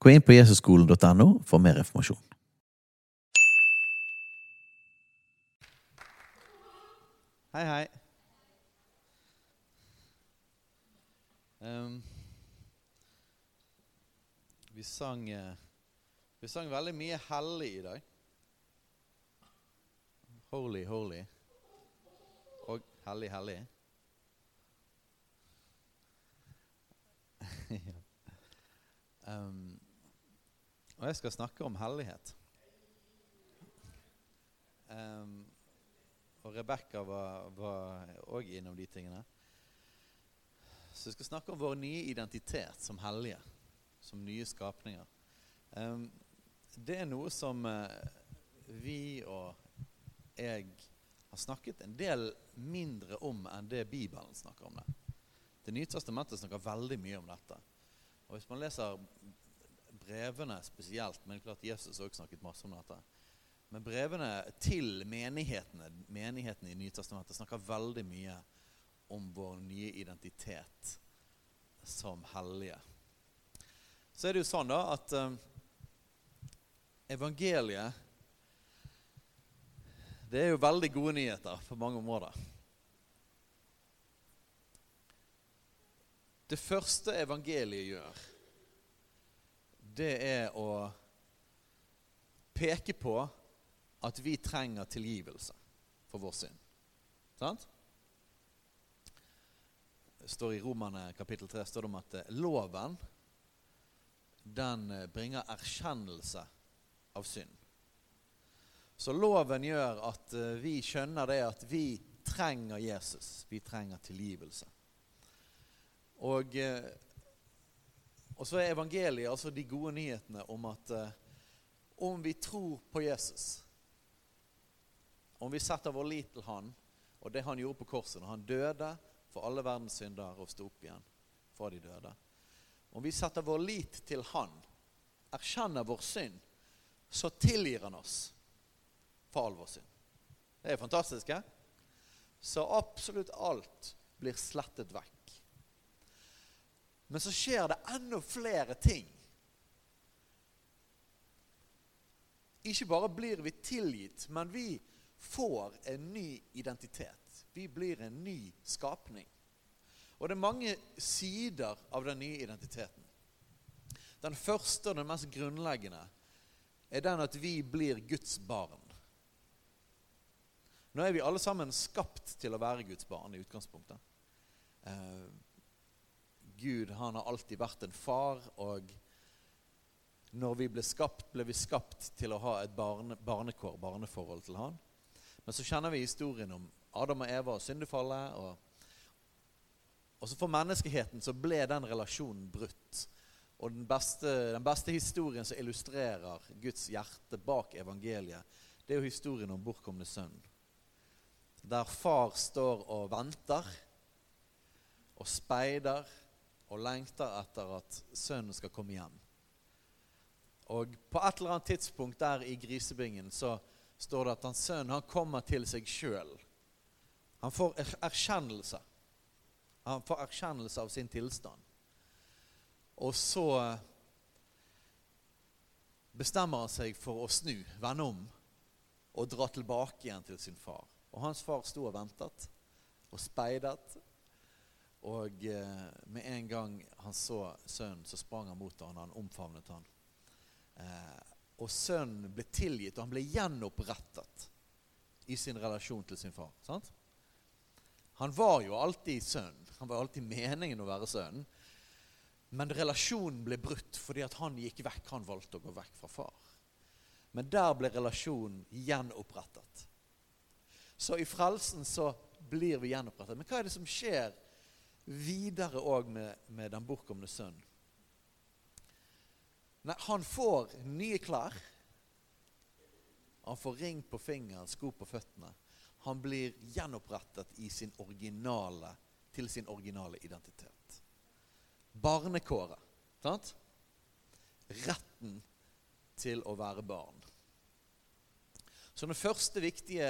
Gå inn på jesusskolen.no for mer informasjon. Hei, hei. Um, vi sang eh, Vi sang veldig mye hellig i dag. Holy, holy. Og hellig, hellig. um, og jeg skal snakke om hellighet. Um, og Rebekka var òg innom de tingene. Så jeg skal snakke om vår nye identitet som hellige. Som nye skapninger. Um, det er noe som uh, vi og jeg har snakket en del mindre om enn det Bibelen snakker om det. Det nye testamentet snakker veldig mye om dette. Og Hvis man leser brevene spesielt, men klart Jesus har også snakket masse om dette Men brevene til menighetene, menighetene i Nytestamentet snakker veldig mye om vår nye identitet som hellige. Så er det jo sånn da at um, evangeliet det er jo veldig gode nyheter på mange områder. Det første evangeliet gjør, det er å peke på at vi trenger tilgivelse for vår synd. Sant? Det står I Romerne kapittel 3 står det om at eh, loven den eh, bringer erkjennelse av synd. Så loven gjør at eh, vi skjønner det at vi trenger Jesus. Vi trenger tilgivelse. Og, og så er evangeliet altså de gode nyhetene om at eh, om vi tror på Jesus, om vi setter vår lit til Han og det han gjorde på korset når han døde for alle verdens synder og sto opp igjen fra de døde Om vi setter vår lit til Han, erkjenner vår synd, så tilgir Han oss for all vår synd. Det er fantastisk. Eh? Så absolutt alt blir slettet vekk. Men så skjer det enda flere ting. Ikke bare blir vi tilgitt, men vi får en ny identitet. Vi blir en ny skapning. Og det er mange sider av den nye identiteten. Den første og den mest grunnleggende er den at vi blir Guds barn. Nå er vi alle sammen skapt til å være Guds barn i utgangspunktet. Gud han har alltid vært en far, og når vi ble skapt, ble vi skapt til å ha et barne, barnekår, barneforhold til han. Men så kjenner vi historien om Adam og Eva og syndefallet. Og, og så for menneskeheten så ble den relasjonen brutt. Og den beste, den beste historien som illustrerer Guds hjerte bak evangeliet, det er jo historien om bortkomne sønn der far står og venter og speider og lengter etter at sønnen skal komme hjem. Og På et eller annet tidspunkt der i grisebingen så står det at hans sønn han kommer til seg sjøl. Han får erkjennelse. Han får erkjennelse av sin tilstand. Og så bestemmer han seg for å snu, vende om og dra tilbake igjen til sin far. Og hans far sto og ventet og speidet. Og eh, med en gang han så sønnen, så sprang han mot ham, han omfavnet han. Eh, og sønnen ble tilgitt, og han ble gjenopprettet i sin relasjon til sin far. sant? Han var jo alltid sønn. Han var alltid meningen å være sønn. Men relasjonen ble brutt fordi at han gikk vekk. Han valgte å gå vekk fra far. Men der ble relasjonen gjenopprettet. Så i frelsen så blir vi gjenopprettet. Men hva er det som skjer videre òg med, med, den bortkomne sønn? Nei, han får nye klær. Han får ring på fingeren, sko på føttene. Han blir gjenopprettet sin originale, til sin originale identitet. Barnekåret. Sant? Retten til å være barn. Så den første viktige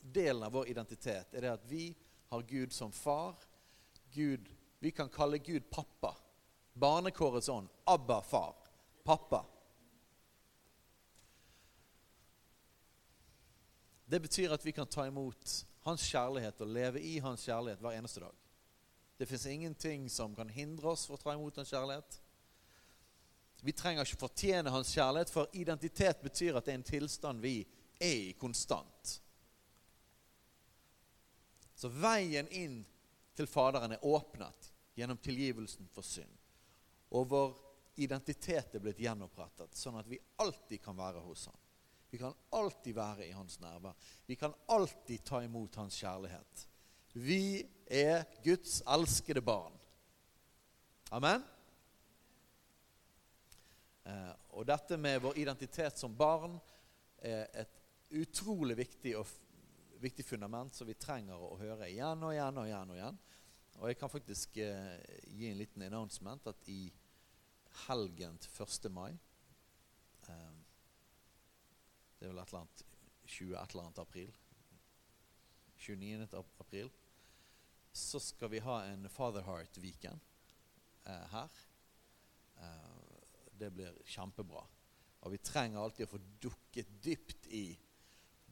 delen av vår identitet er det at vi har Gud som far. Gud, vi kan kalle Gud pappa. Barnekårets ånd. Abba, far. Pappa. Det betyr at vi kan ta imot hans kjærlighet og leve i hans kjærlighet hver eneste dag. Det fins ingenting som kan hindre oss for å ta imot hans kjærlighet. Vi trenger ikke fortjene hans kjærlighet, for identitet betyr at det er en tilstand vi er i konstant. Så veien inn til Faderen er åpnet gjennom tilgivelsen for synd. Og vår identitet er blitt gjenopprettet, sånn at vi alltid kan være hos ham. Vi kan alltid være i hans nærvær. Vi kan alltid ta imot hans kjærlighet. Vi er Guds elskede barn. Amen? Eh, og dette med vår identitet som barn er et utrolig viktig, og, viktig fundament som vi trenger å høre igjen og igjen og igjen. Og igjen. Og jeg kan faktisk eh, gi en liten announcement at i helgen til 1. mai eh, det er vel et eller annet 20 et eller annet april. 29. april. Så skal vi ha en Fatherheart-weekend eh, her. Eh, det blir kjempebra. Og vi trenger alltid å få dukket dypt i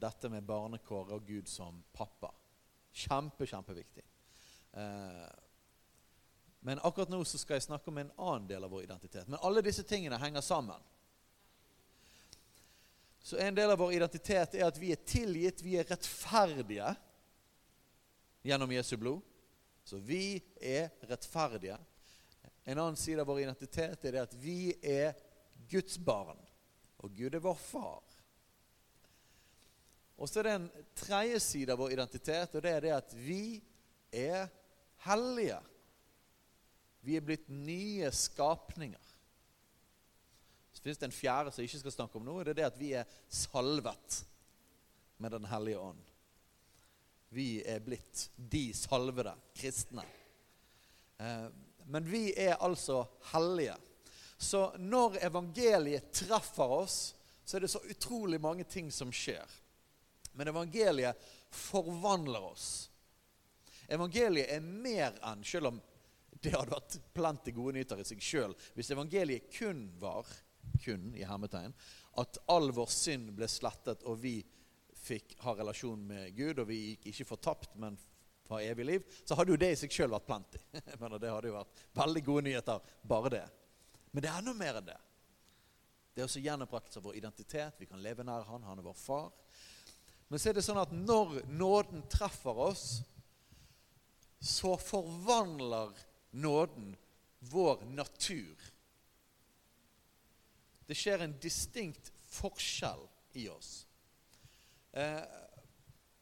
dette med barnekåret og Gud som pappa. Kjempe, kjempeviktig. Eh, men akkurat nå så skal jeg snakke om en annen del av vår identitet. Men alle disse tingene henger sammen. Så en del av vår identitet er at vi er tilgitt, vi er rettferdige gjennom Jesu blod. Så vi er rettferdige. En annen side av vår identitet er det at vi er Guds barn, og Gud er vår far. Og så er det en tredje side av vår identitet, og det er det at vi er hellige. Vi er blitt nye skapninger. Så finnes det en fjerde som jeg ikke skal snakke om nå. Det er det at vi er salvet med Den hellige ånd. Vi er blitt de salvede kristne. Eh, men vi er altså hellige. Så når evangeliet treffer oss, så er det så utrolig mange ting som skjer. Men evangeliet forvandler oss. Evangeliet er mer enn Selv om det hadde vært plenty gode nyheter i seg sjøl hvis evangeliet kun var kun i hermetegn, at all vår synd ble slettet, og vi fikk ha relasjon med Gud, og vi gikk ikke fortapt, men for evig liv, så hadde jo det i seg sjøl vært plenty. Men det hadde jo vært veldig gode nyheter, bare det. Men det er enda mer enn det. Det er også gjenopprettelse av vår identitet. Vi kan leve nær Han. Han er vår far. Men så er det sånn at når nåden treffer oss, så forvandler nåden vår natur det skjer en distinkt forskjell i oss. Eh,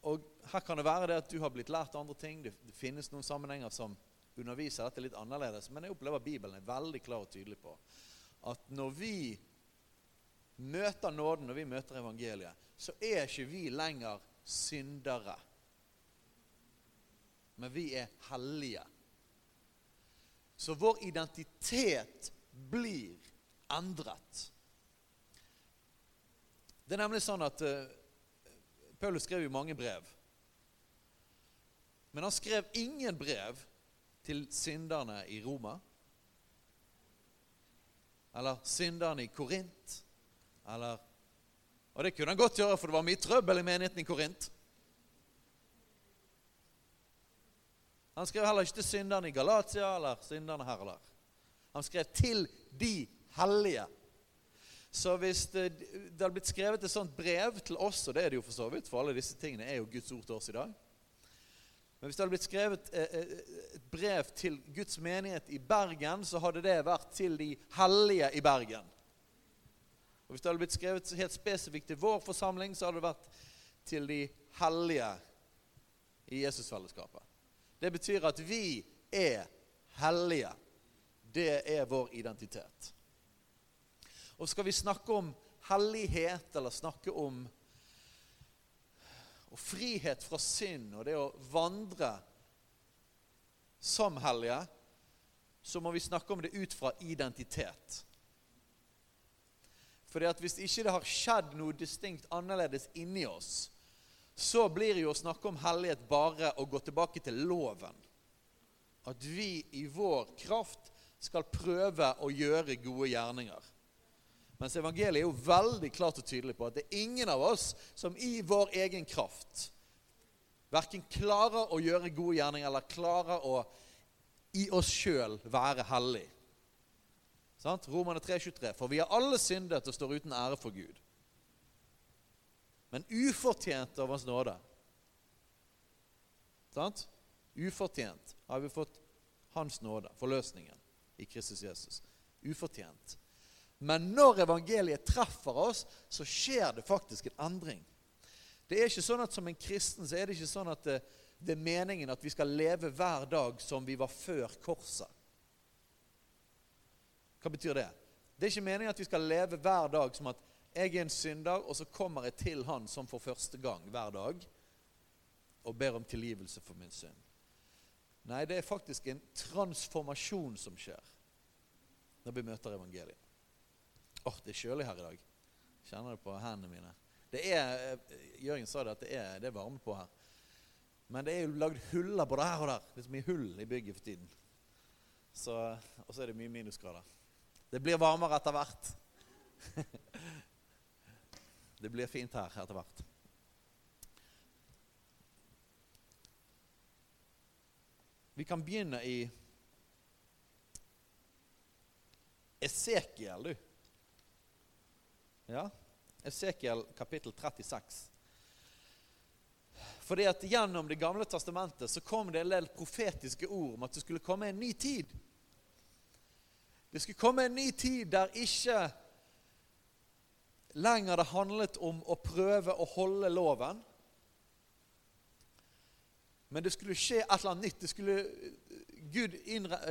og Her kan det være det at du har blitt lært andre ting. Det, det finnes noen sammenhenger som underviser dette litt annerledes. Men jeg opplever Bibelen er veldig klar og tydelig på at når vi møter nåden, når vi møter evangeliet, så er ikke vi lenger syndere. Men vi er hellige. Så vår identitet blir endret. Det er nemlig sånn at uh, Paulus skrev jo mange brev. Men han skrev ingen brev til synderne i Roma. Eller synderne i Korint. Eller Og det kunne han godt gjøre, for det var mye trøbbel i menigheten i Korint. Han skrev heller ikke til synderne i Galatia eller synderne her eller Han skrev til de hellige så hvis det, det hadde blitt skrevet et sånt brev til oss, og det er det jo for så vidt, for alle disse tingene er jo Guds ord til oss i dag Men hvis det hadde blitt skrevet eh, eh, et brev til Guds menighet i Bergen, så hadde det vært til de hellige i Bergen. Og Hvis det hadde blitt skrevet helt spesifikt til vår forsamling, så hadde det vært til de hellige i Jesusfellesskapet. Det betyr at vi er hellige. Det er vår identitet. Og skal vi snakke om hellighet, eller snakke om frihet fra synd og det å vandre som hellige, så må vi snakke om det ut fra identitet. Fordi at Hvis ikke det har skjedd noe distinkt annerledes inni oss, så blir jo å snakke om hellighet bare å gå tilbake til loven. At vi i vår kraft skal prøve å gjøre gode gjerninger. Mens evangeliet er jo veldig klart og tydelig på at det er ingen av oss som i vår egen kraft verken klarer å gjøre gode gjerninger eller klarer å i oss sjøl være hellig. Sant? Romerne 3,23. For vi har alle syndet og står uten ære for Gud. Men ufortjent av Hans nåde. Sant? Ufortjent har vi fått Hans nåde, forløsningen, i Kristus Jesus. Ufortjent. Men når evangeliet treffer oss, så skjer det faktisk en endring. Det er ikke sånn at Som en kristen så er det ikke sånn at det, det er meningen at vi skal leve hver dag som vi var før korset. Hva betyr det? Det er ikke meningen at vi skal leve hver dag som at jeg er en synder, og så kommer jeg til Han som for første gang hver dag og ber om tilgivelse for min synd. Nei, det er faktisk en transformasjon som skjer når vi møter evangeliet. Åh, oh, det er kjølig her i dag. Kjenner det på hendene mine. Det er, eh, Jørgen sa det at det er, det er varme på her. Men det er jo lagd huller både her og der. Det er så mye hull i bygget for tiden. Så, og så er det mye minusgrader. Det blir varmere etter hvert. det blir fint her etter hvert. Vi kan begynne i Esekiel, du. Ja, Esekiel kapittel 36. Fordi at Gjennom Det gamle testamentet så kom det en del profetiske ord om at det skulle komme en ny tid. Det skulle komme en ny tid der ikke lenger det handlet om å prøve å holde loven. Men det skulle skje et eller annet nytt. Skulle, Gud, innre,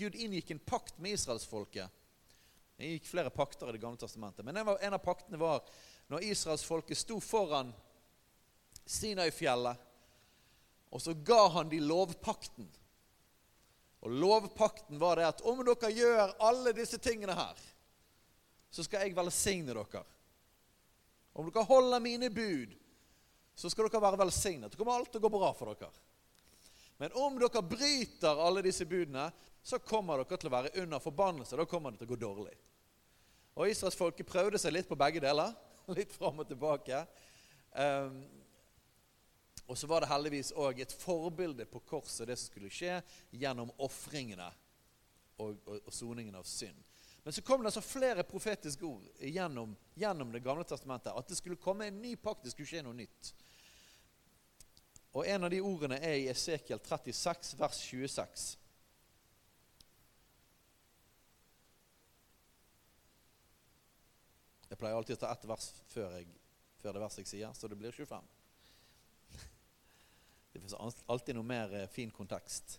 Gud inngikk en pakt med israelsfolket det gikk flere pakter i Det gamle testamentet. Men en av, en av paktene var når israelsfolket sto foran Sinai-fjellet, og så ga han de lovpakten. Og lovpakten var det at om dere gjør alle disse tingene her, så skal jeg velsigne dere. Om dere holder mine bud, så skal dere være velsignet. Det kommer alt til å gå bra for dere. Men om dere bryter alle disse budene, så kommer dere til å være under forbannelse. Da kommer det til å gå dårlig. Og Israelsfolket prøvde seg litt på begge deler. Litt fram og tilbake. Um, og så var det heldigvis òg et forbilde på korset, det som skulle skje gjennom ofringene og soningen av synd. Men så kom det altså flere profetiske ord gjennom, gjennom, Det gamle testamentet. At det skulle komme en ny pakt, det skulle skje noe nytt. Og En av de ordene er i Esekiel 36, vers 26. Jeg pleier alltid å ta ett vers før, jeg, før, det verset jeg sier, så det blir 25. Det finnes alltid noe mer eh, fin kontekst.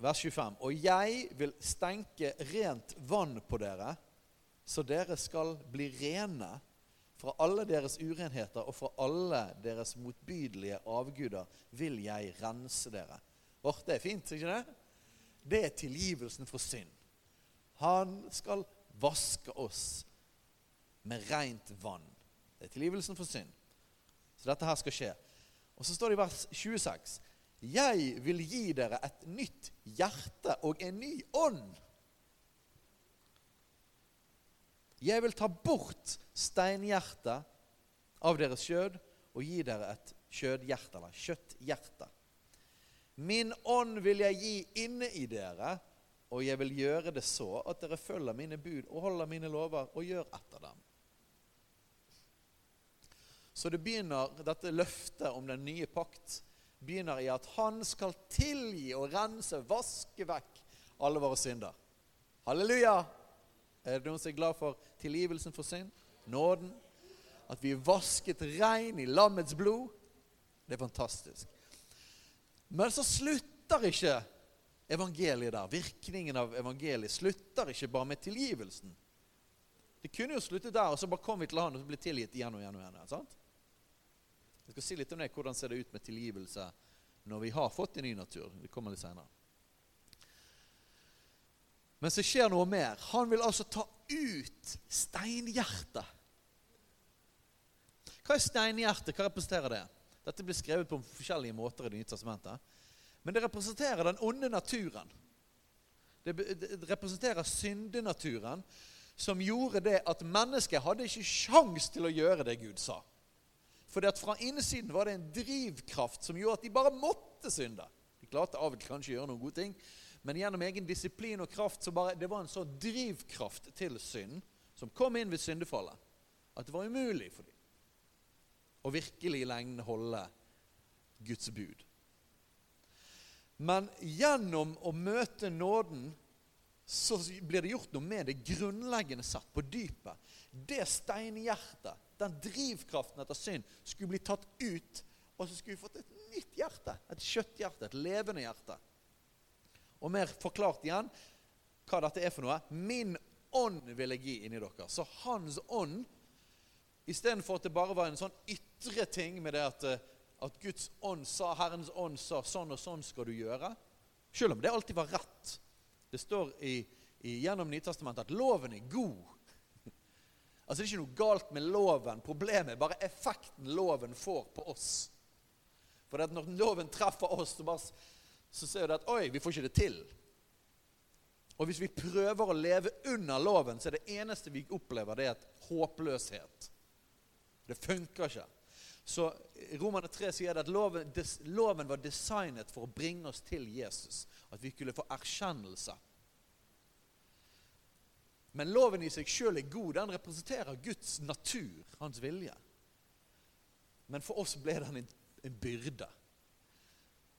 Vers 25. Og jeg vil stenke rent vann på dere, så dere skal bli rene fra alle deres urenheter og fra alle deres motbydelige avguder vil jeg rense dere. Åh, det er fint, ikke det? Det er tilgivelsen for synd. Han skal vaske oss med rent vann. Det er tilgivelsen for synd. Så dette her skal skje. Og så står det i vers 26.: Jeg vil gi dere et nytt hjerte og en ny ånd. Jeg vil ta bort steinhjertet av deres skjød og gi dere et skjødhjerte, eller kjøtthjerte. Min ånd vil jeg gi inne i dere, og jeg vil gjøre det så at dere følger mine bud og holder mine lover og gjør etter dem. Så det begynner, dette løftet om den nye pakt begynner i at han skal tilgi og rense, vaske vekk alle våre synder. Halleluja! Er det noen som er glad for tilgivelsen for synd? Nåden? At vi er vasket rein i lammets blod? Det er fantastisk. Men så slutter ikke evangeliet der. Virkningen av evangeliet slutter ikke bare med tilgivelsen. Det kunne jo sluttet der, og så bare kom vi til han og så ble tilgitt igjen og igjen. og igjen, sant? Jeg skal si litt om det, hvordan ser det ut med tilgivelse når vi har fått en ny natur. Det kommer litt senere. Men så skjer noe mer. Han vil altså ta ut steinhjertet. Hva er steinhjertet? Hva representerer det? Dette blir skrevet på forskjellige måter i Det nye testamentet. Men det representerer den onde naturen. Det representerer syndenaturen som gjorde det at mennesket hadde ikke sjans til å gjøre det Gud sa. Fordi at fra innsiden var det en drivkraft som gjorde at de bare måtte synde. De klarte av og til kanskje å gjøre noen gode ting, men gjennom egen disiplin og kraft så bare, det var en sånn drivkraft til synd som kom inn ved syndefallet, at det var umulig for dem å virkelig i lengden holde Guds bud. Men gjennom å møte nåden så blir det gjort noe med det grunnleggende satt på dypet. Det steinhjertet, den drivkraften etter synd, skulle bli tatt ut. Og så skulle vi fått et nytt hjerte. Et kjøtthjerte. Et levende hjerte. Og mer forklart igjen hva dette er for noe. Min ånd vil jeg gi inni dere. Så hans ånd, istedenfor at det bare var en sånn ytre ting med det at, eh, at Guds ånd sa, Herrens ånd sa sånn og sånn skal du gjøre, selv om det alltid var rett det står i, i, gjennom Nytestamentet at loven er god. Altså Det er ikke noe galt med loven. Problemet er bare effekten loven får på oss. For når loven treffer oss, så, bare, så ser vi at oi, vi får ikke det til. Og hvis vi prøver å leve under loven, så er det eneste vi opplever, det er et håpløshet. Det funker ikke. Så Romane 3 sier at loven, des, loven var designet for å bringe oss til Jesus. At vi skulle få erkjennelse. Men loven i seg sjøl er god. Den representerer Guds natur, hans vilje. Men for oss ble den en, en byrde.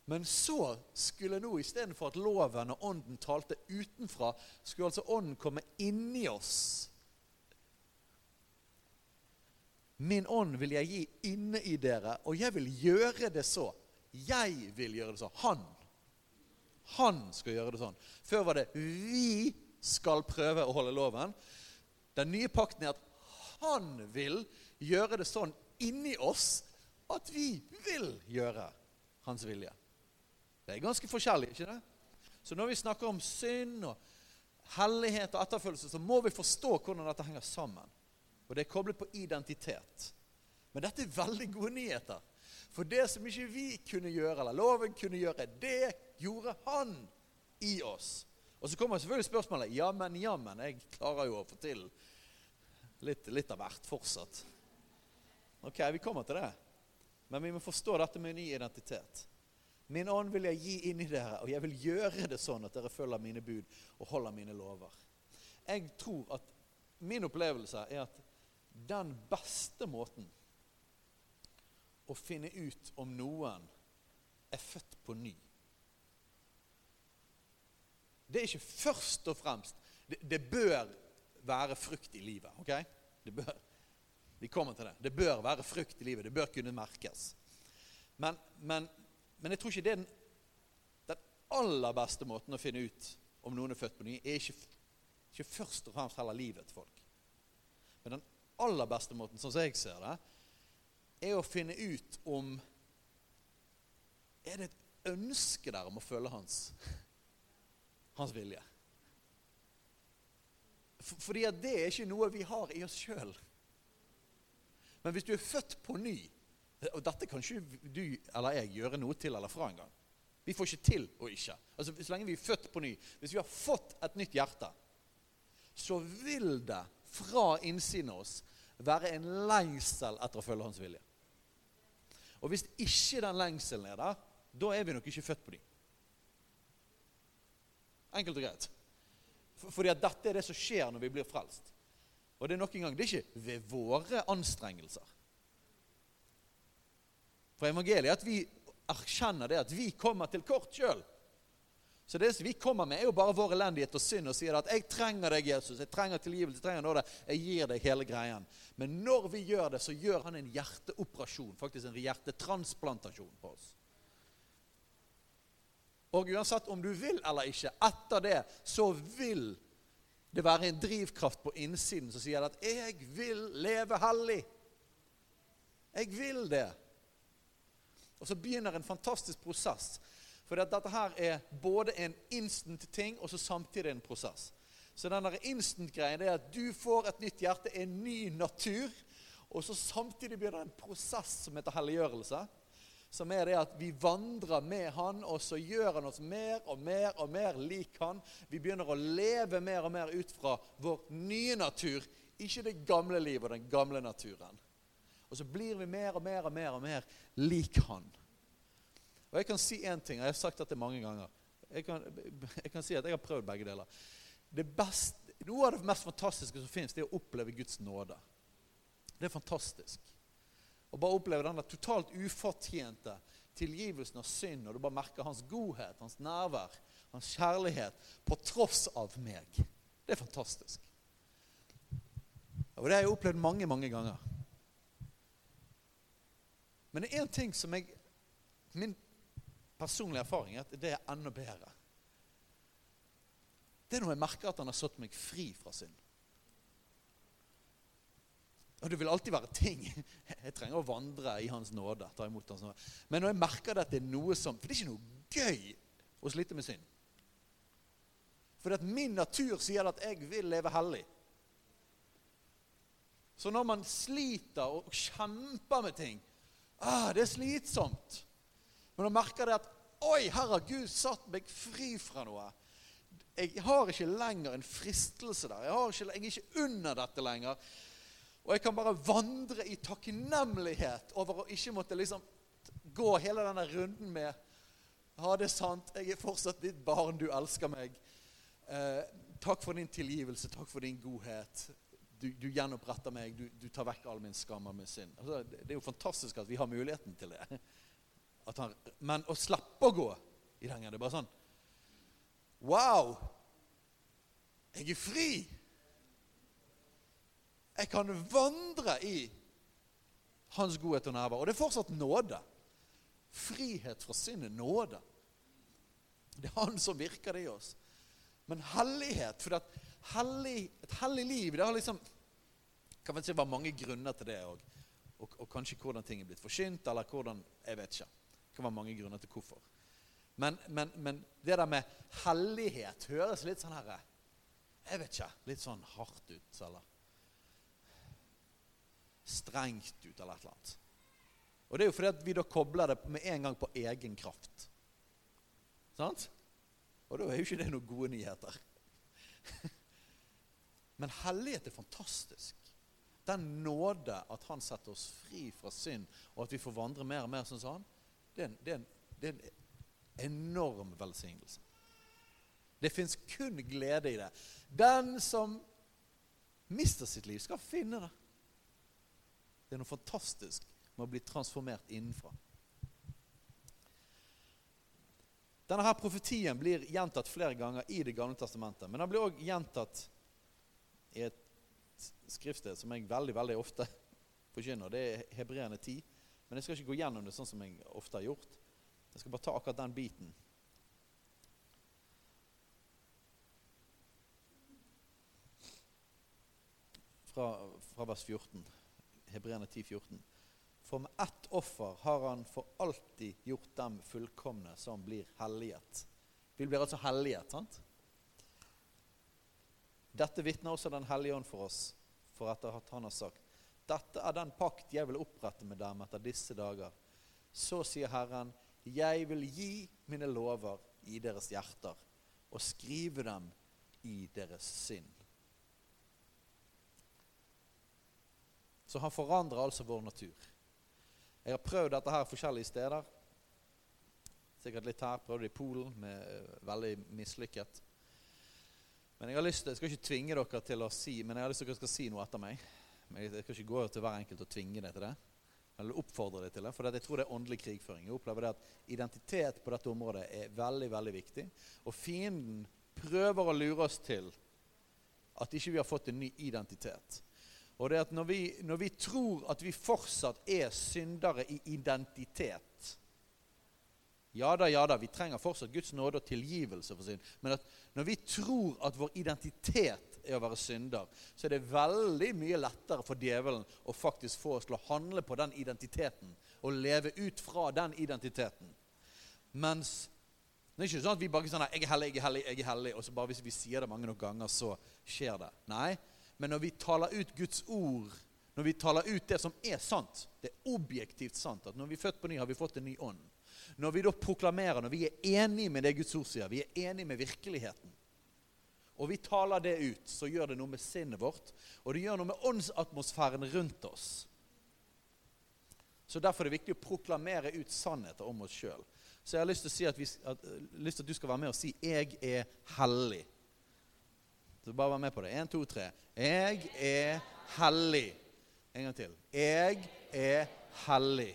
Men så skulle nå istedenfor at loven og ånden talte utenfra, skulle altså ånden komme inni oss. Min ånd vil jeg gi inne i dere, og jeg vil gjøre det så. Jeg vil gjøre det så. Han. Han skal gjøre det sånn. Før var det vi skal prøve å holde loven. Den nye pakten er at han vil gjøre det sånn inni oss at vi vil gjøre hans vilje. Det er ganske forskjellig, ikke det? Så når vi snakker om synd og hellighet og etterfølgelse, så må vi forstå hvordan dette henger sammen. Og det er koblet på identitet. Men dette er veldig gode nyheter. For det som ikke vi kunne gjøre, eller loven kunne gjøre, det gjorde han i oss. Og så kommer selvfølgelig spørsmålet ja, men, ja, men, jeg klarer jo å få til litt, litt av hvert fortsatt. Ok, vi kommer til det. Men vi må forstå dette med en ny identitet. Min ånd vil jeg gi inn i dere, og jeg vil gjøre det sånn at dere følger mine bud og holder mine lover. Jeg tror at Min opplevelse er at den beste måten å finne ut om noen er født på ny det er ikke først og fremst Det, det bør være frukt i livet. ok? Det bør, vi kommer til det. Det bør være frukt i livet. Det bør kunne merkes. Men, men, men jeg tror ikke det er den, den, aller beste måten å finne ut om noen er født på ny, er ikke, ikke først og fremst heller livet til folk. Men den aller beste måten, sånn som jeg ser det, er å finne ut om Er det et ønske der om å følge hans? Hans vilje. Fordi at det er ikke noe vi har i oss sjøl. Men hvis du er født på ny Og dette kan ikke du eller jeg gjøre noe til eller fra engang. Vi får ikke til å ikke. Altså, Så lenge vi er født på ny, hvis vi har fått et nytt hjerte, så vil det fra innsiden av oss være en lengsel etter å følge hans vilje. Og hvis ikke den lengselen er der, da er vi nok ikke født på ny. Enkelt og greit. Fordi at dette er det som skjer når vi blir frelst. Og det er nok en gang, det er ikke ved våre anstrengelser. For evangeliet er at vi erkjenner det at vi kommer til kort sjøl. Så det vi kommer med, er jo bare vår elendighet og synd og sier at 'Jeg trenger deg, Jesus. Jeg trenger tilgivelse. Jeg trenger nåde. Jeg gir deg hele greien.' Men når vi gjør det, så gjør han en hjerteoperasjon, faktisk en hjertetransplantasjon på oss. Og uansett om du vil eller ikke, etter det så vil det være en drivkraft på innsiden som sier at 'jeg vil leve hellig'. Jeg vil det. Og så begynner en fantastisk prosess. For dette her er både en instant ting og så samtidig en prosess. Så den instant-greien er at du får et nytt hjerte, en ny natur. Og så samtidig begynner en prosess som heter helliggjørelse. Som er det at vi vandrer med Han, og så gjør Han oss mer og mer og mer lik Han. Vi begynner å leve mer og mer ut fra vår nye natur, ikke det gamle livet og den gamle naturen. Og så blir vi mer og mer og mer og mer lik Han. Og jeg kan si én ting, og jeg har sagt dette mange ganger. Jeg kan, jeg kan si at jeg har prøvd begge deler. Beste, noe av det mest fantastiske som fins, er å oppleve Guds nåde. Det er fantastisk. Å bare oppleve denne totalt ufortjente tilgivelsen av synd, og du bare merker hans godhet, hans nærvær, hans kjærlighet på tross av meg. Det er fantastisk. Og det har jeg opplevd mange, mange ganger. Men det er én ting som jeg Min personlige erfaring er at det er enda bedre. Det er når jeg merker at han har satt meg fri fra synd. Og det vil alltid være ting. Jeg trenger å vandre i Hans nåde. ta imot hans nåde. Men når jeg merker at det er noe som For det er ikke noe gøy å slite med synd. For at min natur sier at jeg vil leve hellig. Så når man sliter og kjemper med ting ah, Det er slitsomt. Men nå merker jeg at Oi, her har Gud satt meg fri fra noe. Jeg har ikke lenger en fristelse der. Jeg, ikke, jeg er ikke under dette lenger. Og jeg kan bare vandre i takknemlighet over å ikke måtte liksom gå hele denne runden med Ja, det er sant, jeg er fortsatt ditt barn, du elsker meg. Eh, takk for din tilgivelse, takk for din godhet. Du, du gjenoppretter meg, du, du, tar vekk all min skam og min synd. Altså, det, det er jo fantastisk at vi har muligheten til det. Han, men å slippe å gå i den gangen, det er bare sånn Wow! Jeg er fri! Jeg kan vandre i hans godhet og nærvær. Og det er fortsatt nåde. Frihet fra synd er nåde. Det er han som virker det i oss. Men hellighet For hellig, et hellig liv det har liksom kan vel si var mange grunner til det òg. Og, og, kanskje hvordan ting er blitt forsynt, eller hvordan Jeg vet ikke. Det kan være mange grunner til hvorfor. Men, men, men det der med hellighet høres litt sånn her Jeg vet ikke. Litt sånn hardt ut, eller? Strengt ut eller et eller annet. Og det er jo fordi at vi da kobler det med en gang på egen kraft. Sant? Og da er jo ikke det noen gode nyheter. Men hellighet er fantastisk. Den nåde at han setter oss fri fra synd, og at vi får vandre mer og mer sånn som han, det er en, det det er en enorm velsignelse. Det fins kun glede i det. Den som mister sitt liv, skal finne det. Det er noe fantastisk med å bli transformert innenfra. Denne her profetien blir gjentatt flere ganger i Det gamle testamentet. Men den blir òg gjentatt i et skriftsted som jeg veldig veldig ofte forkynner. Det er Hebreerne 10. Men jeg skal ikke gå gjennom det sånn som jeg ofte har gjort. Jeg skal bare ta akkurat den biten. Fra, fra vers 14. Hebreerne 10, 14. For med ett offer har han for alltid gjort dem fullkomne som blir helliget. Vi blir altså helliget, sant? Dette vitner også Den hellige ånd for oss, for etter at han har sagt dette er den pakt jeg vil opprette med dem etter disse dager. Så sier Herren, jeg vil gi mine lover i deres hjerter og skrive dem i deres sinn. Så han forandrer altså vår natur. Jeg har prøvd dette her forskjellige steder. Sikkert litt her. Prøvde i Polen, med uh, veldig mislykket. Men jeg har lyst til, jeg skal ikke tvinge dere til å si men jeg har lyst til at dere skal si noe etter meg. Men Jeg skal ikke gå til hver enkelt og tvinge deg til det. Eller oppfordre deg til det. For jeg tror det er åndelig krigføring. Jeg opplever det at Identitet på dette området er veldig veldig viktig. Og fienden prøver å lure oss til at ikke vi har fått en ny identitet. Og det at når vi, når vi tror at vi fortsatt er syndere i identitet Ja da, ja da, vi trenger fortsatt Guds nåde og tilgivelse for synd. Men at når vi tror at vår identitet er å være synder, så er det veldig mye lettere for djevelen å faktisk få oss til å handle på den identiteten og leve ut fra den identiteten. Mens det er ikke sånn at vi bare sånn jeg er hellig, jeg er hellig, jeg er hellig, og så bare hvis vi sier det mange nok ganger, så skjer det. Nei. Men når vi taler ut Guds ord, når vi taler ut det som er sant, det er objektivt sant, at når vi er født på ny, har vi fått en ny ånd. Når vi da proklamerer, når vi er enige med det Guds ord sier, vi er enige med virkeligheten, og vi taler det ut, så gjør det noe med sinnet vårt, og det gjør noe med åndsatmosfæren rundt oss. Så Derfor er det viktig å proklamere ut sannheter om oss sjøl. Så jeg har lyst til, å si at, vi, at, lyst til at du skal være med og si 'Jeg er hellig'. Så bare vær med på det. Én, to, tre. Jeg er hellig. En gang til. Jeg er hellig.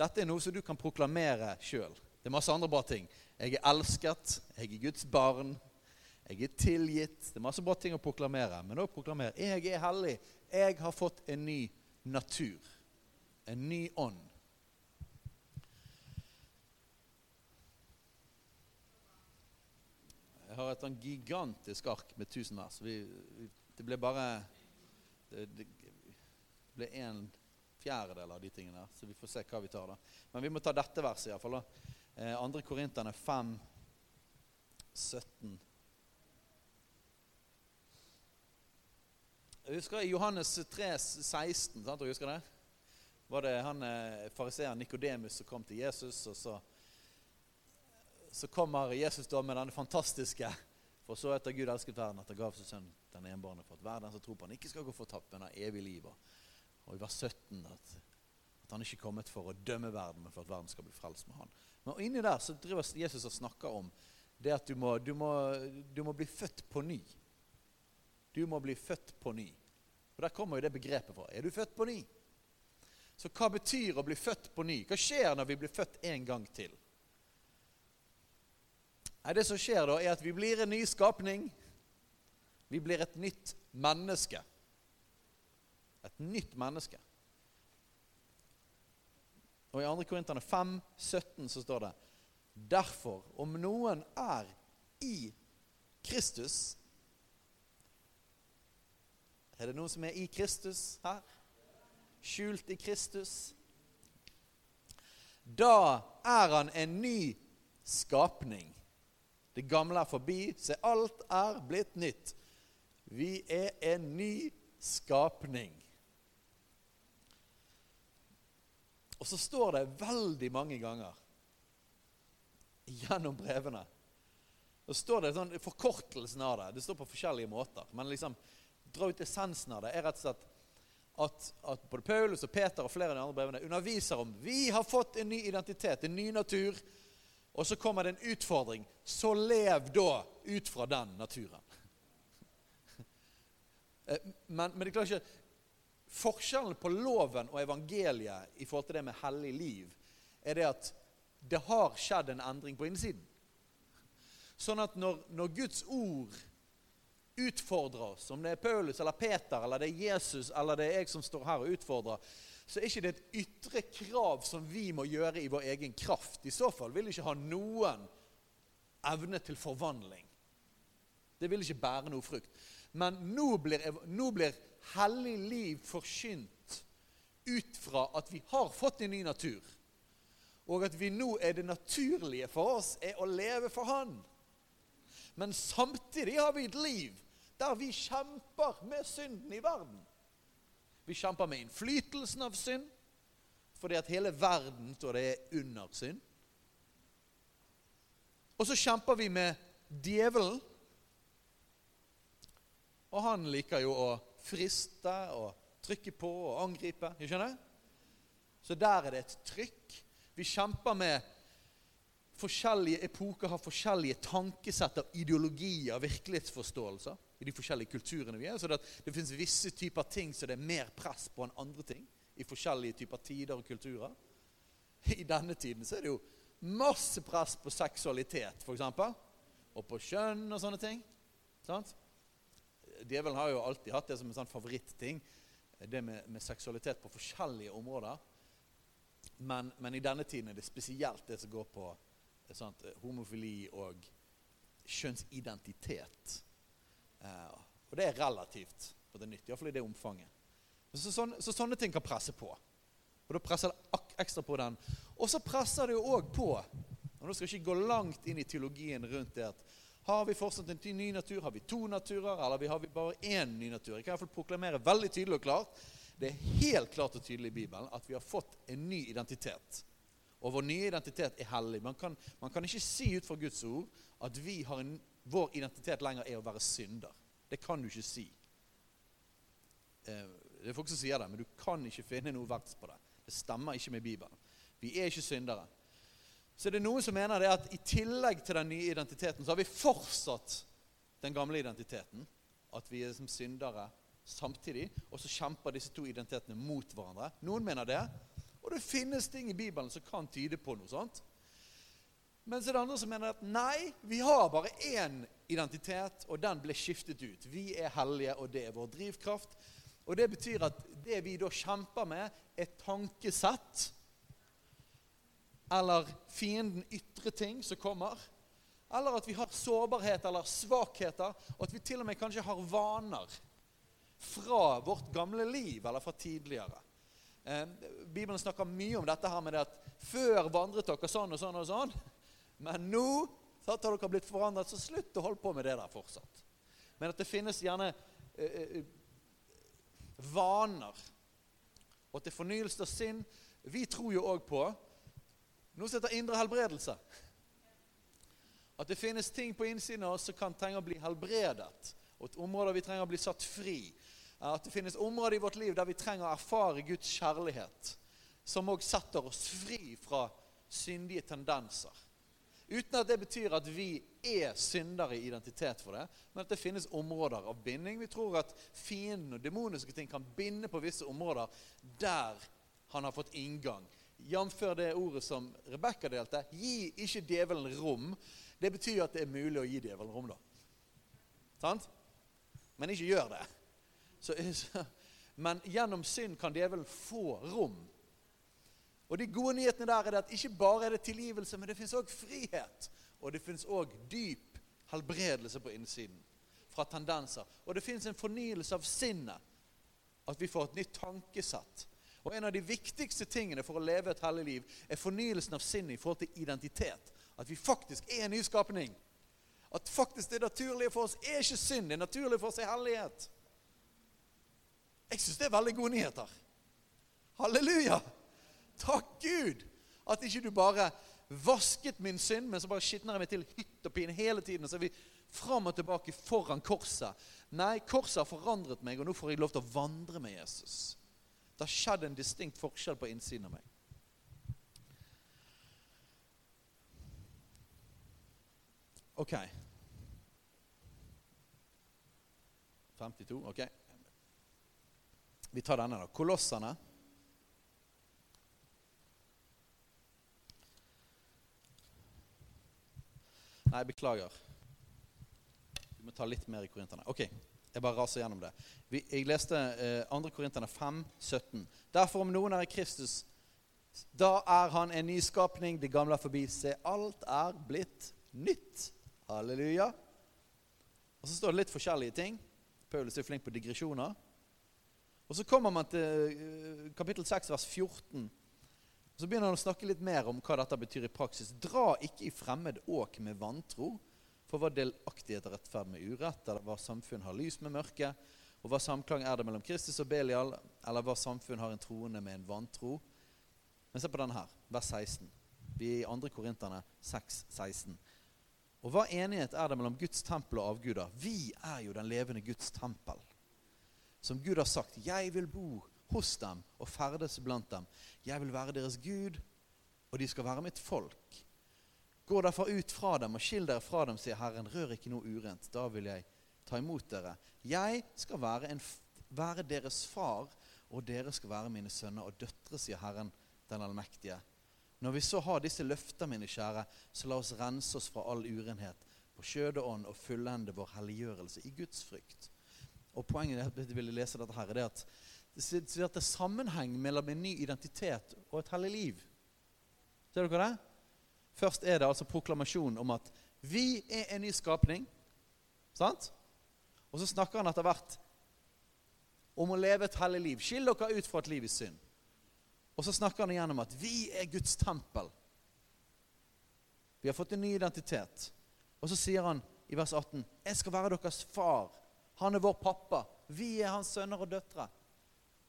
Dette er noe som du kan proklamere sjøl. Det er masse andre bra ting. Jeg er elsket. Jeg er Guds barn. Jeg er tilgitt. Det er masse bra ting å proklamere. Men òg proklamere jeg er hellig. Jeg har fått en ny natur. En ny ånd. Jeg har et sånn gigantisk ark med tusen vers. Vi, vi, det ble bare Det, det ble en fjerdedel av de tingene der, så vi får se hva vi tar. da. Men vi må ta dette verset iallfall. Eh, 2. Korinterne 5, 17. Jeg husker Johannes 3, 16, sant? Du husker det? Var det han eh, fariseeren Nikodemus som kom til Jesus, og så så kommer Jesus da med denne fantastiske For så etter Gud elsket verden at han gav sin sønn den enbårne for at hver den som tror på han ikke skal gå fortapt, men har evig liv. Og i vers 17 at, at han ikke er kommet for å dømme verden, men for at verden skal bli frelst med han. Men inni der så driver Jesus og snakker om det at du må, du må, du må bli født på ny. Du må bli født på ny. Og Der kommer jo det begrepet fra. Er du født på ny? Så hva betyr å bli født på ny? Hva skjer når vi blir født en gang til? Nei, Det som skjer da, er at vi blir en ny skapning. Vi blir et nytt menneske. Et nytt menneske. Og I 2. Korinterne 5, 17 så står det Derfor, om noen er i Kristus Er det noen som er i Kristus her? Skjult i Kristus? Da er han en ny skapning. Det gamle er forbi, se alt er blitt nytt. Vi er en ny skapning. Og så står det veldig mange ganger gjennom brevene Så står det sånn, Forkortelsen av det det står på forskjellige måter. Men liksom, dra ut essensen av det er rett og slett at, at både Paulus og Peter og flere av de andre brevene underviser om vi har fått en ny identitet, en ny natur. Og så kommer det en utfordring. Så lev da ut fra den naturen. Eh, men, men det klarer ikke Forskjellen på loven og evangeliet i forhold til det med hellig liv, er det at det har skjedd en endring på innsiden. Sånn at når, når Guds ord utfordrer oss, om det er Paulus eller Peter eller det er Jesus eller det er jeg som står her og utfordrer, så er ikke det et ytre krav som vi må gjøre i vår egen kraft. I så fall vil det ikke ha noen evne til forvandling. Det vil ikke bære noe frukt. Men nå blir, nå blir hellig liv forkynt ut fra at vi har fått en ny natur. Og at vi nå er det naturlige for oss er å leve for Han. Men samtidig har vi et liv der vi kjemper med synden i verden. Vi kjemper med innflytelsen av synd, fordi at hele verden står det er under synd. Og så kjemper vi med djevelen. Og han liker jo å friste og trykke på og angripe. Du skjønner? Så der er det et trykk. Vi kjemper med forskjellige epoker, har forskjellige tankesett og ideologier, virkelighetsforståelser de forskjellige kulturene vi er. Så det, det fins visse typer ting som det er mer press på enn andre ting i forskjellige typer tider og kulturer. I denne tiden så er det jo masse press på seksualitet, f.eks. Og på kjønn og sånne ting. Sant? Djevelen har jo alltid hatt det som en sånn favoritting. Det med, med, seksualitet på forskjellige områder. Men, men, i denne tiden er det spesielt det som går på sant, homofili og kjønnsidentitet. Eh, og det er relativt på det nytt, iallfall i det omfanget. Så, sånn, så, sånne ting kan presse på. Og da presser det ekstra på den. Og så presser det jo òg på og Nå skal jeg ikke gå langt inn i teologien rundt det at har vi fortsatt en ny natur, har vi to naturer, eller har vi bare én ny natur? Jeg kan i hvert fall proklamere veldig tydelig og klart det er helt klart og tydelig i Bibelen at vi har fått en ny identitet. Og vår nye identitet er hellig. Man kan, man kan ikke si ut fra Guds ord at vi har en, vår identitet lenger er å være synder. Det kan du ikke si. Eh, det er folk som sier det, men du kan ikke finne noe verdt på det. Det stemmer ikke med Bibelen. Vi er ikke syndere. Så det er noen som mener det at i tillegg til den nye identiteten, så har vi fortsatt den gamle identiteten. At vi er som syndere samtidig. Og så kjemper disse to identitetene mot hverandre. Noen mener det. Og det finnes ting i Bibelen som kan tyde på noe sånt. Men det er andre som mener at nei, vi har bare én identitet, og den ble skiftet ut. Vi er hellige, og det er vår drivkraft. Og Det betyr at det vi da kjemper med, er tankesett. Eller fienden ytre ting som kommer. Eller at vi har sårbarhet eller svakheter. Og at vi til og med kanskje har vaner fra vårt gamle liv eller fra tidligere. Eh, Bibelen snakker mye om dette her med det at før vandret dere sånn og sånn og sånn. Men nå så har dere blitt forandret, så slutt å holde på med det der fortsatt. Men at det finnes gjerne eh, eh vaner, og er fornyelse av sinn. Vi tror jo òg på noe som heter indre helbredelse. At det finnes ting på innsiden av oss som kan trenge å bli helbredet. Og et område vi trenger å bli satt fri. At det finnes områder i vårt liv der vi trenger å erfare Guds kjærlighet. Som òg setter oss fri fra syndige tendenser. Uten at det betyr at vi er syndere i identitet for det, men at det finnes områder av binding. Vi tror at fienden og demoniske ting kan binde på visse områder der han har fått inngang. Jf. det ordet som Rebekka delte. Gi ikke djevelen rom. Det betyr at det er mulig å gi djevelen rom, da. Sant? Men ikke gjør det. Så, men gjennom synd kan djevelen få rom og De gode nyhetene der er at ikke bare er det tilgivelse, men det fins òg frihet. Og det fins òg dyp helbredelse på innsiden fra tendenser. Og det fins en fornyelse av sinnet. At vi får et nytt tankesett. Og En av de viktigste tingene for å leve et hellig liv er fornyelsen av sinnet i forhold til identitet. At vi faktisk er en nyskapning. At faktisk det naturlige for oss er ikke synd. Det naturlige for oss er hellighet. Jeg syns det er veldig gode nyheter. Halleluja! Takk Gud at ikke du bare vasket min synd, men så bare skitner jeg meg til hytt og pine hele tiden. Og så er vi fram og tilbake foran korset. Nei, korset har forandret meg, og nå får jeg lov til å vandre med Jesus. Det har skjedd en distinkt forskjell på innsiden av meg. Ok. 52. Ok. Vi tar denne, da. Kolossene Nei, beklager. Vi må ta litt mer i Korinterne. Ok, jeg bare raser gjennom det. Jeg leste eh, 2. Korinterne 5, 17. Derfor, om noen er i Kristus, da er han en ny skapning. Det gamle er forbi. Se, alt er blitt nytt. Halleluja. Og så står det litt forskjellige ting. Paulus er flink på digresjoner. Og så kommer man til eh, kapittel 6, vers 14. Så begynner han å snakke litt mer om hva dette betyr i praksis. Dra ikke i fremmed åk med vantro, for hva delaktighet er rettferd med urett, eller hva samfunn har lys med mørke, og hva samklang er det mellom Kristus og Belial, eller hva samfunn har en troende med en vantro. Men se på denne her, vers 16. Vi er i 2. Korinterne 6, 16. Og hva enighet er det mellom Guds tempel og avguder? Vi er jo den levende Guds tempel. Som Gud har sagt, 'Jeg vil bo hos dem og ferdes blant dem. Jeg vil være deres Gud, og de skal være mitt folk. Gå derfor ut fra dem og skill dere fra dem, sier Herren. Rør ikke noe urent. Da vil jeg ta imot dere. Jeg skal være, en, være deres far, og dere skal være mine sønner og døtre, sier Herren den allmektige. Når vi så har disse løfter, mine kjære, så la oss rense oss fra all urenhet på kjød og ånd og fullende vår helliggjørelse i Guds frykt. Og Poenget jeg ville lese dette her, er det at det er sammenheng mellom en ny identitet og et hellig liv. Ser dere det? Først er det altså proklamasjonen om at vi er en ny skapning. Sant? Og så snakker han etter hvert om å leve et hellig liv. Skill dere ut fra et liv i synd. Og så snakker han igjen om at vi er Guds tempel. Vi har fått en ny identitet. Og så sier han i vers 18.: Jeg skal være deres far. Han er vår pappa. Vi er hans sønner og døtre.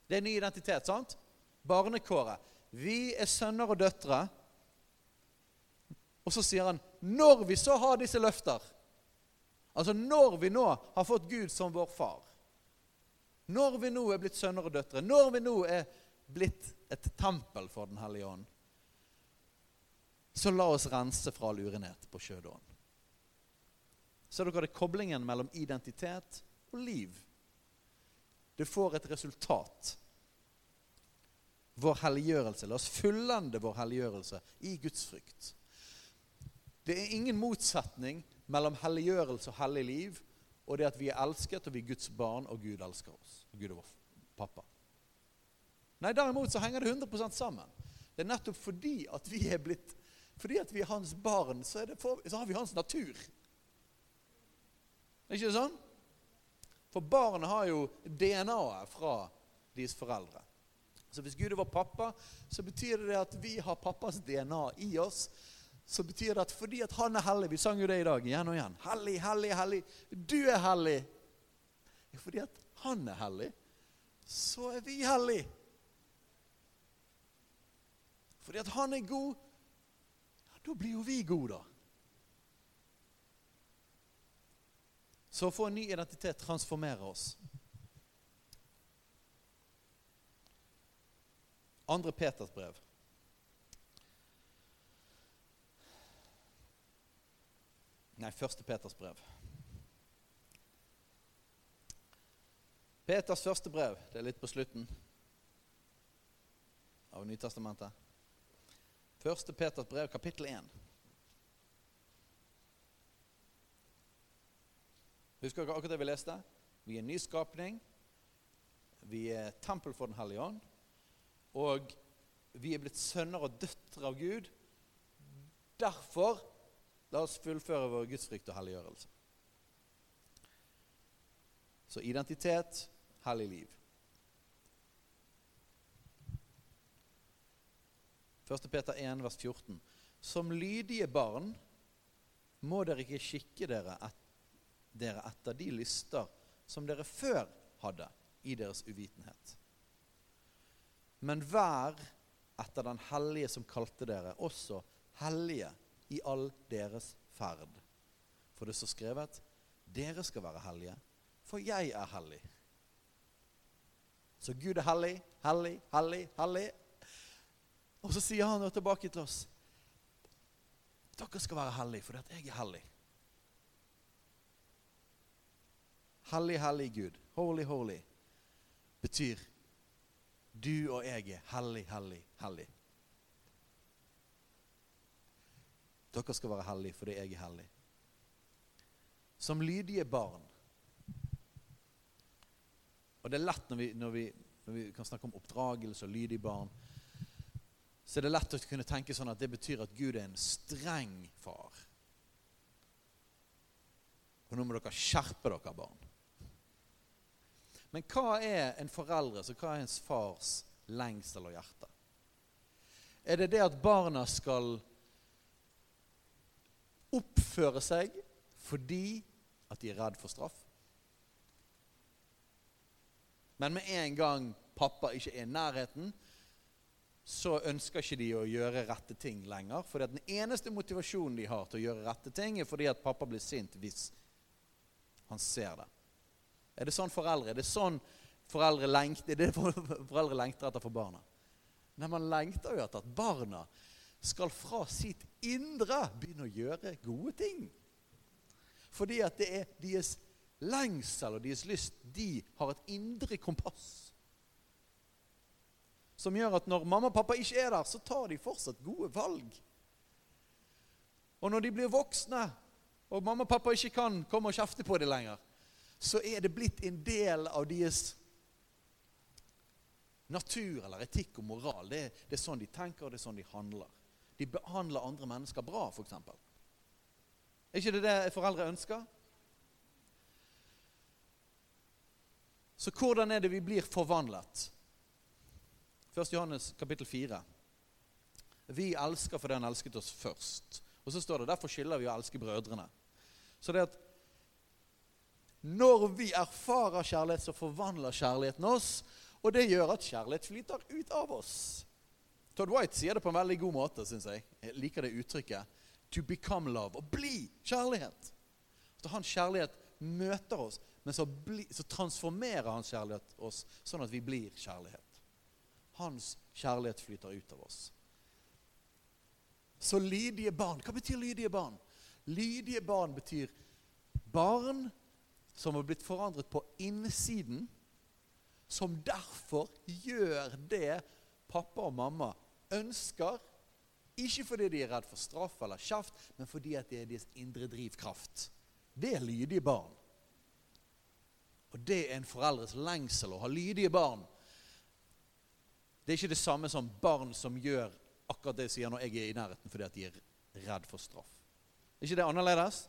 Det er en ny identitet, sant? Barnekåret. Vi er sønner og døtre. Og så sier han når vi så har disse løfter Altså når vi nå har fått Gud som vår far, når vi nå er blitt sønner og døtre, når vi nå er blitt et tempel for Den hellige ånd, så la oss rense fra all urenhet på sjødåen. Ser dere det koblingen mellom identitet og liv? Det får et resultat. Vår helliggjørelse. La oss fullende vår helliggjørelse i Guds frykt. Det er ingen motsetning mellom helliggjørelse og hellig liv og det at vi er elsket, og vi er Guds barn, og Gud elsker oss. Og Gud er vår pappa. Nei, derimot så henger det 100 sammen. Det er nettopp fordi at vi er blitt fordi at vi er hans barn, så, for, så har vi hans natur. Er ikke det sånn? For barnet har jo DNA-et fra deres foreldre. Så hvis Gud er vår pappa, så betyr det at vi har pappas DNA i oss. Så betyr det at fordi at han er hellig Vi sang jo det i dag igjen og igjen. Hellig, hellig, hellig. Du er hellig. Fordi at han er hellig, så er vi hellige. Fordi at han er god, ja, da blir jo vi gode, da. Så å få en ny identitet transformerer oss. Andre Peters brev. Nei, første Peters brev. Peters første brev, det er litt på slutten av Nytestamentet. Første Peters brev, kapittel 1. Husker dere akkurat det vi leste? Vi er en ny skapning. Vi er tempel for Den hellige ånd. Og vi er blitt sønner og døtre av Gud. Derfor la oss fullføre vår gudsfrykt og helliggjørelse. Så identitet, hellig liv. 1. Peter 1, vers 14. Som lydige barn må dere ikke skikke dere, et, dere etter de lyster som dere før hadde i deres uvitenhet. Men vær etter den hellige som kalte dere, også hellige i all deres ferd. For det står skrevet dere skal være hellige, for jeg er hellig. Så Gud er hellig, hellig, hellig, hellig. Og så sier han tilbake til oss dere skal være hellige fordi jeg er hellig. Hellig, hellig Gud. Holy, holy betyr du og jeg er hellig, hellig, hellig. Dere skal være hellige fordi jeg er hellig. Som lydige barn. Og det er lett når vi, når vi, når vi kan snakke om oppdragelse og lydige barn, så er det lett å kunne tenke sånn at det betyr at Gud er en streng far. Og nå må dere skjerpe dere, barn. Men hva er en foreldres og hva er ens fars lengsel og hjerte? Er det det at barna skal oppføre seg fordi at de er redd for straff? Men med en gang pappa ikke er i nærheten, så ønsker ikke de å gjøre rette ting lenger. For den eneste motivasjonen de har til å gjøre rette ting, er fordi at pappa blir sint hvis han ser det. Er det sånn foreldre? Er det sånn foreldre lengter, er det foreldre lengter etter for barna? Nei, man lengter jo etter at barna skal fra sitt indre begynne å gjøre gode ting. Fordi at det er deres lengsel og deres lyst De har et indre kompass. Som gjør at når mamma og pappa ikke er der, så tar de fortsatt gode valg. Og når de blir voksne, og mamma og pappa ikke kan komme og kjefte på dem lenger, så er det blitt en del av deres natur eller etikk og moral. Det, det, er sånn de tenker, og det er sånn de handler. De behandler andre mennesker bra, f.eks. Er ikke det det foreldre ønsker? Så hvordan er det vi blir forvandlet? 1. Johannes kapittel 4. Vi elsker fordi han elsket oss først. Og så står det derfor skylder vi å elske brødrene. Så det at når vi erfarer kjærlighet, så forvandler kjærligheten oss. Og det gjør at kjærlighet flyter ut av oss. Todd White sier det på en veldig god måte, syns jeg. Jeg liker det uttrykket. To become love. Å bli kjærlighet. Så hans kjærlighet møter oss, men så, bli, så transformerer hans kjærlighet oss sånn at vi blir kjærlighet. Hans kjærlighet flyter ut av oss. Så lydige barn Hva betyr lydige barn? Lydige barn betyr barn som har blitt forandret på innsiden, som derfor gjør det pappa og mamma ønsker. Ikke fordi de er redd for straff eller kjeft, men fordi det er deres indre drivkraft. Det er lydige barn. Og det er en foreldres lengsel å ha lydige barn. Det er ikke det samme som barn som gjør akkurat det jeg sier når jeg er i nærheten fordi at de er redd for straff. Er ikke det annerledes?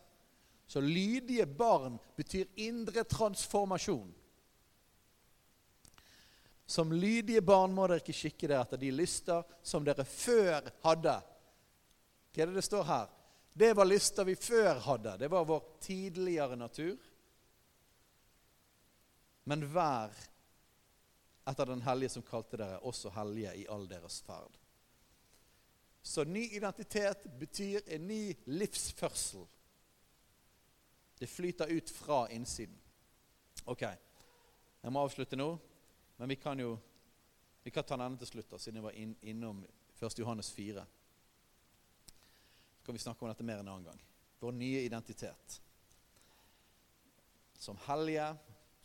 Så lydige barn betyr indre transformasjon. Som lydige barn må dere ikke skikke dere etter de lyster som dere før hadde. Hva er det det står her? Det var lyster vi før hadde. Det var vår tidligere natur. Men vær etter den hellige som kalte dere også hellige i all deres ferd. Så ny identitet betyr en ny livsførsel. Det flyter ut fra innsiden. Ok, jeg må avslutte nå, men vi kan jo vi kan ta denne til slutt, da, siden jeg var inn, innom 1. Johannes 4. Så kan vi snakke om dette mer en annen gang. Vår nye identitet. Som hellige,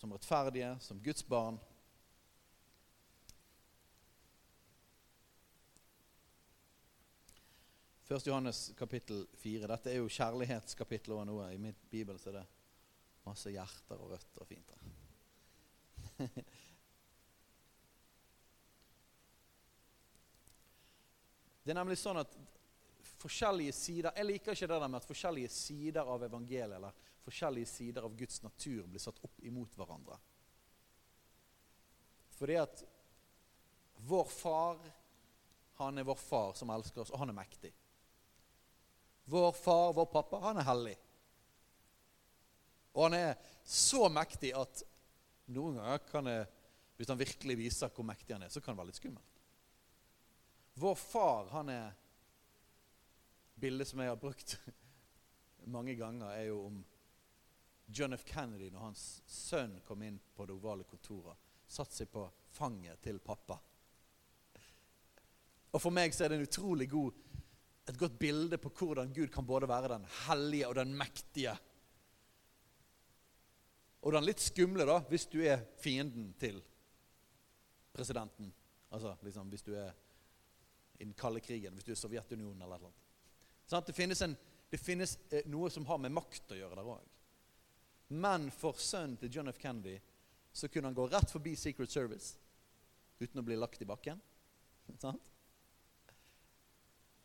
som rettferdige, som Guds barn. 1. Johannes kapittel 4. Dette er jo kjærlighetskapittelet over noe. I min bibel så er det masse hjerter og rødt og fint. Det er nemlig sånn at forskjellige sider Jeg liker ikke det der med at forskjellige sider av evangeliet eller forskjellige sider av Guds natur blir satt opp imot hverandre. Fordi at vår far, han er vår far som elsker oss, og han er mektig. Vår far, vår pappa, han er hellig. Og han er så mektig at noen ganger kan det, hvis han virkelig viser hvor mektig han er, så kan det være litt skummelt. Vår far, han er Bildet som jeg har brukt mange ganger, er jo om John F. Kennedy når hans sønn kom inn på det ovale kontoret. Satt seg på fanget til pappa. Og For meg så er det en utrolig god et godt bilde på hvordan Gud kan både være den hellige og den mektige. Og den litt skumle, da, hvis du er fienden til presidenten. Altså liksom, hvis du er i den kalde krigen, hvis du er Sovjetunionen eller noe. Sånn det finnes, en, det finnes eh, noe som har med makt å gjøre der òg. Men for sønnen til John F. Kennedy så kunne han gå rett forbi Secret Service uten å bli lagt i bakken. Sant?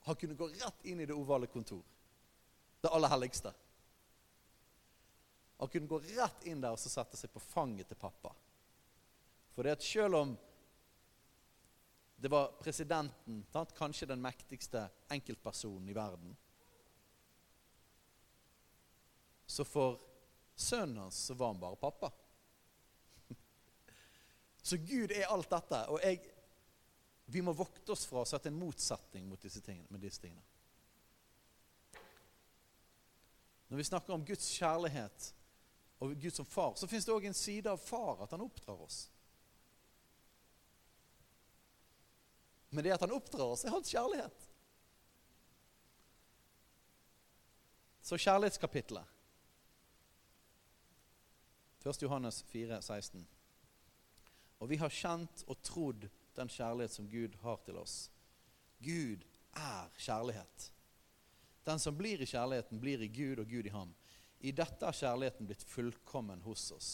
Han kunne gå rett inn i det ovale kontor. Det aller helligste. Han kunne gå rett inn der og så sette seg på fanget til pappa. For det at selv om det var presidenten, sant? kanskje den mektigste enkeltpersonen i verden Så for sønnen hans så var han bare pappa. Så Gud er alt dette. Og jeg vi må vokte oss fra å sette en motsetning mot disse tingene, med disse tingene. Når vi snakker om Guds kjærlighet og Gud som far, så fins det òg en side av far at han oppdrar oss. Men det at han oppdrar oss, er hans kjærlighet. Så kjærlighetskapitlet. 1. Johannes 4, 16. Og vi har kjent og trodd den kjærlighet som Gud har til oss. Gud er kjærlighet. Den som blir i kjærligheten, blir i Gud og Gud i ham. I dette er kjærligheten blitt fullkommen hos oss,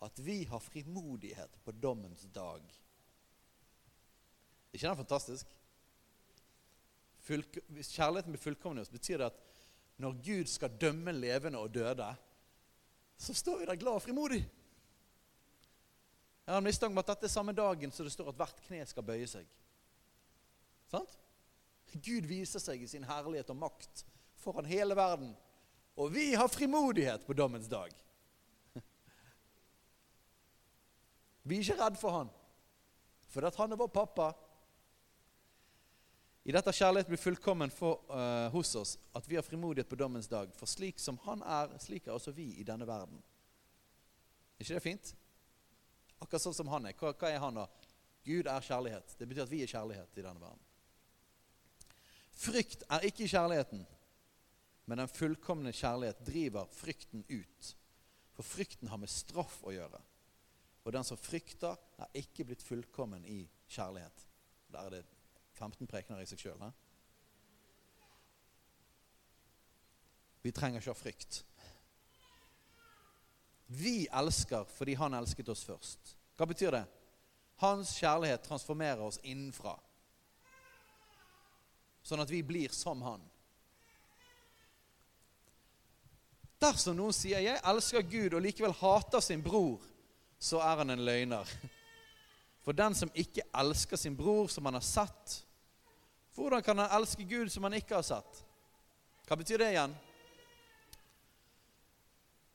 at vi har frimodighet på dommens dag. Er ikke det fantastisk? Hvis kjærligheten blir fullkommen i oss, betyr det at når Gud skal dømme levende og døde, så står vi der glad og frimodig. Jeg har en mistanke om at dette er samme dagen som det står at hvert kne skal bøye seg. Sant? Gud viser seg i sin herlighet og makt foran hele verden. Og vi har frimodighet på dommens dag. Vi er ikke redd for han, for at han er vår pappa. I dette kjærlighet blir fullkommen for, uh, hos oss at vi har frimodighet på dommens dag. For slik som han er, slik er også vi i denne verden. Er ikke det fint? Akkurat sånn som han er. Hva, hva er han da? Gud er kjærlighet. Det betyr at vi er kjærlighet i denne verden. Frykt er ikke kjærligheten, men den fullkomne kjærlighet driver frykten ut. For frykten har med straff å gjøre. Og den som frykter, er ikke blitt fullkommen i kjærlighet. Der er det 15 prekener i seg sjøl. Vi trenger ikke ha frykt. Vi elsker fordi han elsket oss først. Hva betyr det? Hans kjærlighet transformerer oss innenfra sånn at vi blir som han. Dersom noen sier 'jeg elsker Gud' og likevel hater sin bror, så er han en løgner. For den som ikke elsker sin bror som han har sett, hvordan kan han elske Gud som han ikke har sett? Hva betyr det igjen?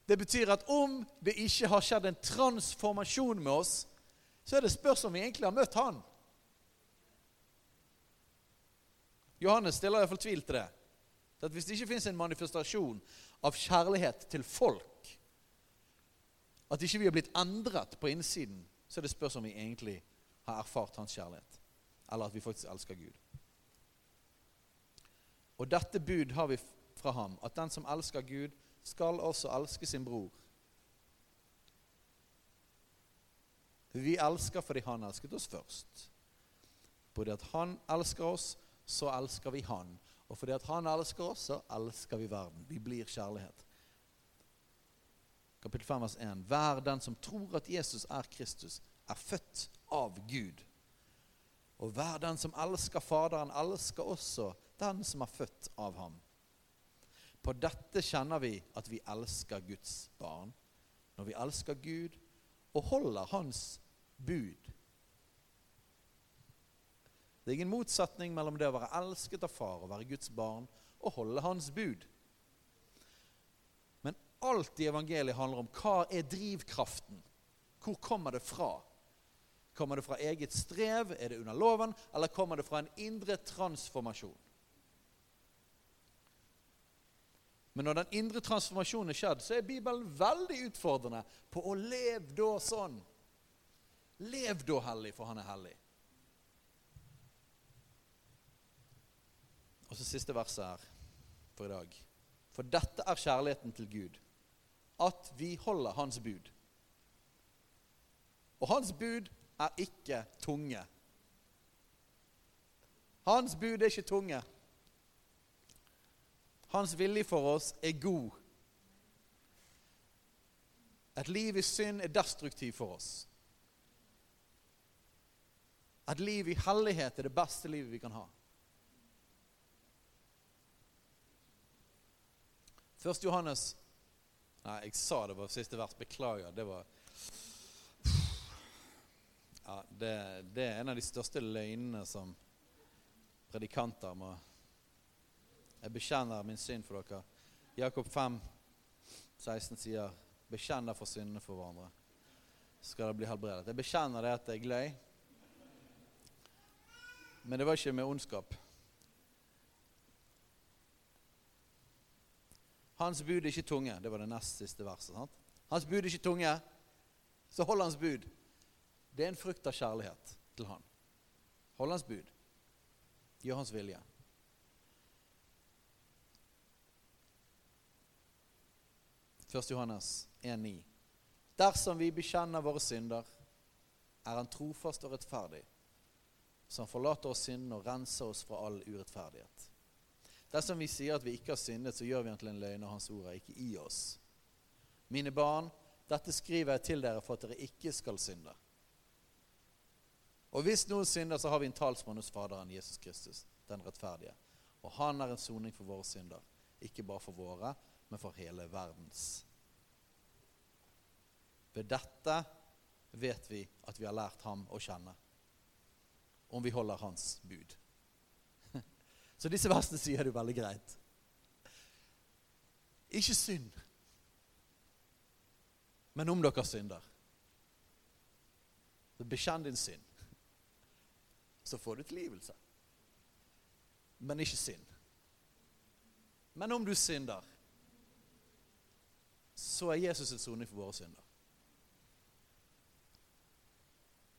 Det betyr at om det ikke har skjedd en transformasjon med oss, så er det spørs om vi egentlig har møtt Han. Johannes stiller iallfall tvil til det. At Hvis det ikke fins en manifestasjon av kjærlighet til folk, at ikke vi har blitt endret på innsiden, så er det spørs om vi egentlig har erfart hans kjærlighet. Eller at vi faktisk elsker Gud. Og dette bud har vi fra ham, at den som elsker Gud, skal også elske sin bror. Vi elsker fordi han elsket oss først. Både at han elsker oss, så elsker vi Han. Og fordi at Han elsker oss, så elsker vi verden. Vi blir kjærlighet. Kapittel 5, vers 1. Hver den som tror at Jesus er Kristus, er født av Gud. Og hver den som elsker Faderen, elsker også den som er født av ham. På dette kjenner vi at vi elsker Guds barn, når vi elsker Gud og holder Hans bud. Det er ingen motsetning mellom det å være elsket av far og være Guds barn og holde hans bud. Men alt i evangeliet handler om hva er drivkraften? Hvor kommer det fra? Kommer det fra eget strev? Er det under loven? Eller kommer det fra en indre transformasjon? Men når den indre transformasjonen er skjedd, så er Bibelen veldig utfordrende på å leve da sånn. Lev da hellig, for han er hellig. Og så siste verset her for i dag. For dette er kjærligheten til Gud. At vi holder Hans bud. Og Hans bud er ikke tunge. Hans bud er ikke tunge. Hans vilje for oss er god. Et liv i synd er destruktivt for oss. Et liv i hellighet er det beste livet vi kan ha. Først Johannes Nei, jeg sa det var siste vers. Beklager. Det var ja, det, det, er en av de største løgnene som predikanter må Jeg bekjenner min synd for dere. Jakob 5, 16 sier 'Bekjenn for syndene for hverandre', så skal det bli helbredet. Jeg bekjenner det at jeg løy, men det var ikke med ondskap. Hans bud er ikke tunge. Det var det nest siste verset. Sant? Hans bud er ikke tunge, så hold hans bud. Det er en frukt av kjærlighet til han. Hold hans bud. Gjør hans vilje. Først Johannes 1,9. Dersom vi bekjenner våre synder, er Han trofast og rettferdig, så Han forlater oss syndene og renser oss fra all urettferdighet. Dersom vi sier at vi ikke har syndet, så gjør vi til en løgn, og hans ord er ikke i oss. Mine barn, dette skriver jeg til dere for at dere ikke skal synde. Og hvis noen synder, så har vi en talsmann hos Faderen, Jesus Kristus, den rettferdige. Og han er en soning for våre synder. Ikke bare for våre, men for hele verdens. Ved dette vet vi at vi har lært ham å kjenne. Om vi holder hans bud. Så disse versene sier det veldig greit. Ikke synd. Men om dere synder, så bekjenn din synd. Så får du tilgivelse. Men ikke synd. Men om du synder, så er Jesus en soning for våre synder.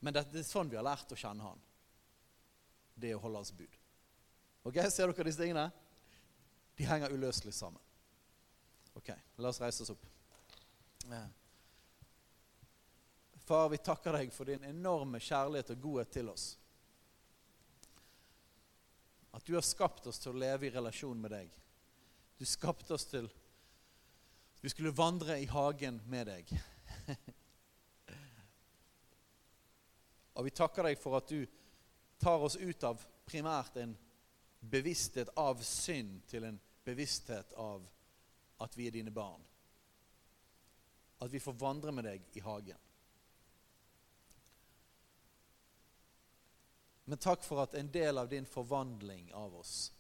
Men det, er sånn vi har lært å kjenne Han. Det er å holde Hans bud. Ok, Ser dere disse tingene? De henger uløselig sammen. Ok, la oss reise oss opp. Far, vi takker deg for din enorme kjærlighet og godhet til oss. At du har skapt oss til å leve i relasjon med deg. Du skapte oss til vi skulle vandre i hagen med deg. og vi takker deg for at du tar oss ut av primært en bevissthet av synd til en bevissthet av at vi er dine barn. At vi får vandre med deg i hagen. Men takk for at en del av din forvandling av oss,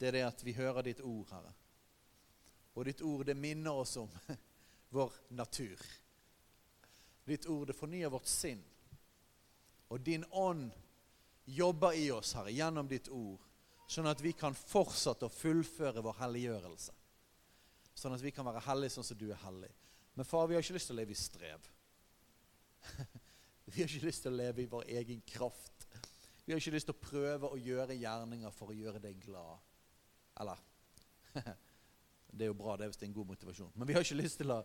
det er det at vi hører ditt ord, Herre. Og ditt ord, det minner oss om vår natur. Ditt ord, det fornyer vårt sinn. Og din ånd jobber i oss, Herre, gjennom ditt ord, sånn at vi kan fortsette å fullføre vår helliggjørelse. Sånn at vi kan være hellige sånn som du er hellig. Men far, vi har ikke lyst til å leve i strev. Vi har ikke lyst til å leve i vår egen kraft. Vi har ikke lyst til å prøve å gjøre gjerninger for å gjøre deg glad. Eller Det er jo bra, det er visst en god motivasjon. Men vi har ikke lyst til å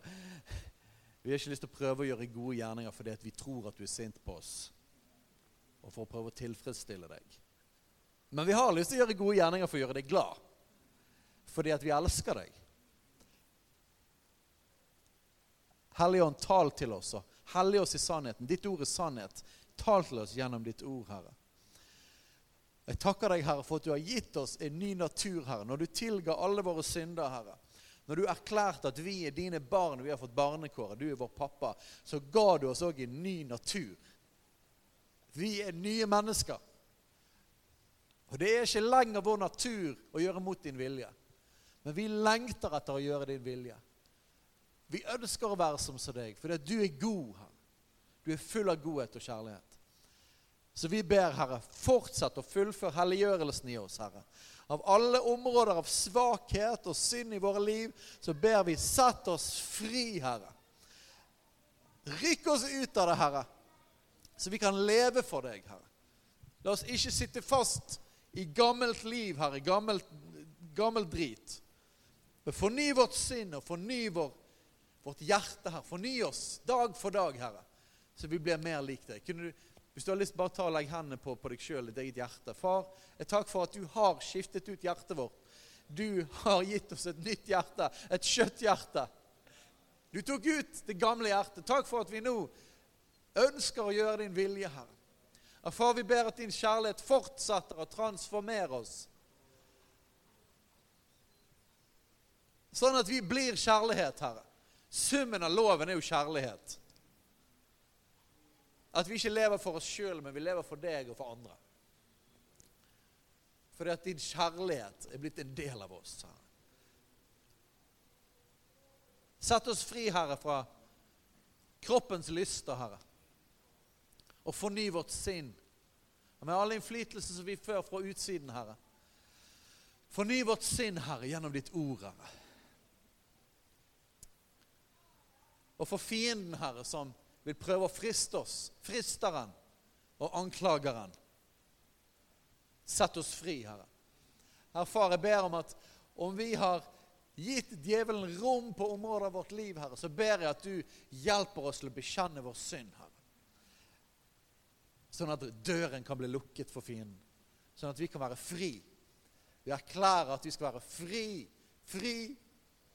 lyst til å prøve å gjøre gode gjerninger fordi vi tror at du er sint på oss, og for å prøve å tilfredsstille deg. Men vi har lyst til å gjøre gode gjerninger for å gjøre deg glad, fordi at vi elsker deg. Helligånd, tal til oss og hellig oss i sannheten. Ditt ord er sannhet. Tal til oss gjennom ditt ord, Herre. Jeg takker deg, Herre, for at du har gitt oss en ny natur, Herre. Når du tilga alle våre synder, Herre. Når du erklærte at vi er dine barn, vi har fått barnekåret, du er vår pappa, så ga du oss òg en ny natur. Vi er nye mennesker. Og det er ikke lenger vår natur å gjøre mot din vilje. Men vi lengter etter å gjøre din vilje. Vi ønsker å være som deg, fordi du er god. Herre. Du er full av godhet og kjærlighet. Så vi ber, Herre, fortsett å fullføre helliggjørelsen i oss, Herre. Av alle områder av svakhet og synd i våre liv, så ber vi, sett oss fri, Herre. Rykk oss ut av det, Herre, så vi kan leve for deg, Herre. La oss ikke sitte fast i gammelt liv, Herre, gammelt, gammelt drit. Forny vårt sinn og forny vår, vårt hjerte, Herre. Forny oss dag for dag, Herre, så vi blir mer lik deg. Kunne du hvis du har lyst, bare ta og legg hendene på, på deg sjøl, ditt eget hjerte. Far, jeg takk for at du har skiftet ut hjertet vårt. Du har gitt oss et nytt hjerte, et kjøtthjerte. Du tok ut det gamle hjertet. Takk for at vi nå ønsker å gjøre din vilje, Herre. Far, vi ber at din kjærlighet fortsetter å transformere oss. Sånn at vi blir kjærlighet, Herre. Summen av loven er jo kjærlighet. At vi ikke lever for oss sjøl, men vi lever for deg og for andre. Fordi at din kjærlighet er blitt en del av oss. Herre. Sett oss fri, Herre, fra kroppens lyster, Herre. Og forny vårt sinn. Med alle innflytelser som vi fører fra utsiden, Herre. Forny vårt sinn, Herre, gjennom ditt ord, Herre. Og for fienden, Herre, som vil prøve å friste oss, frister han og anklager han. Sett oss fri, Herre. Herre Far, jeg ber om at om vi har gitt djevelen rom på området av vårt liv, Herre, så ber jeg at du hjelper oss til å bekjenne vår synd, Herre. Sånn at døren kan bli lukket for fienden. Sånn at vi kan være fri. Vi erklærer at vi skal være fri, fri,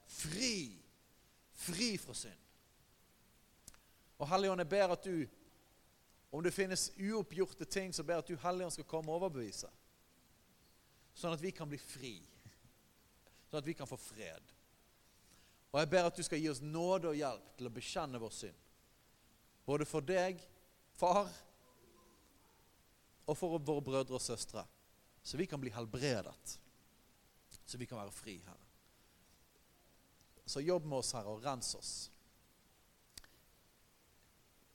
fri. Fri fra synd. Og Helligånd, jeg ber at du, om det finnes uoppgjorte ting, så ber at du Helligånd skal komme og overbevise. Sånn at vi kan bli fri. Sånn at vi kan få fred. Og jeg ber at du skal gi oss nåde og hjelp til å bekjenne vår synd. Både for deg, far, og for våre brødre og søstre. Så vi kan bli helbredet. Så vi kan være fri, Herre. Så jobb med oss, Herre, og rens oss.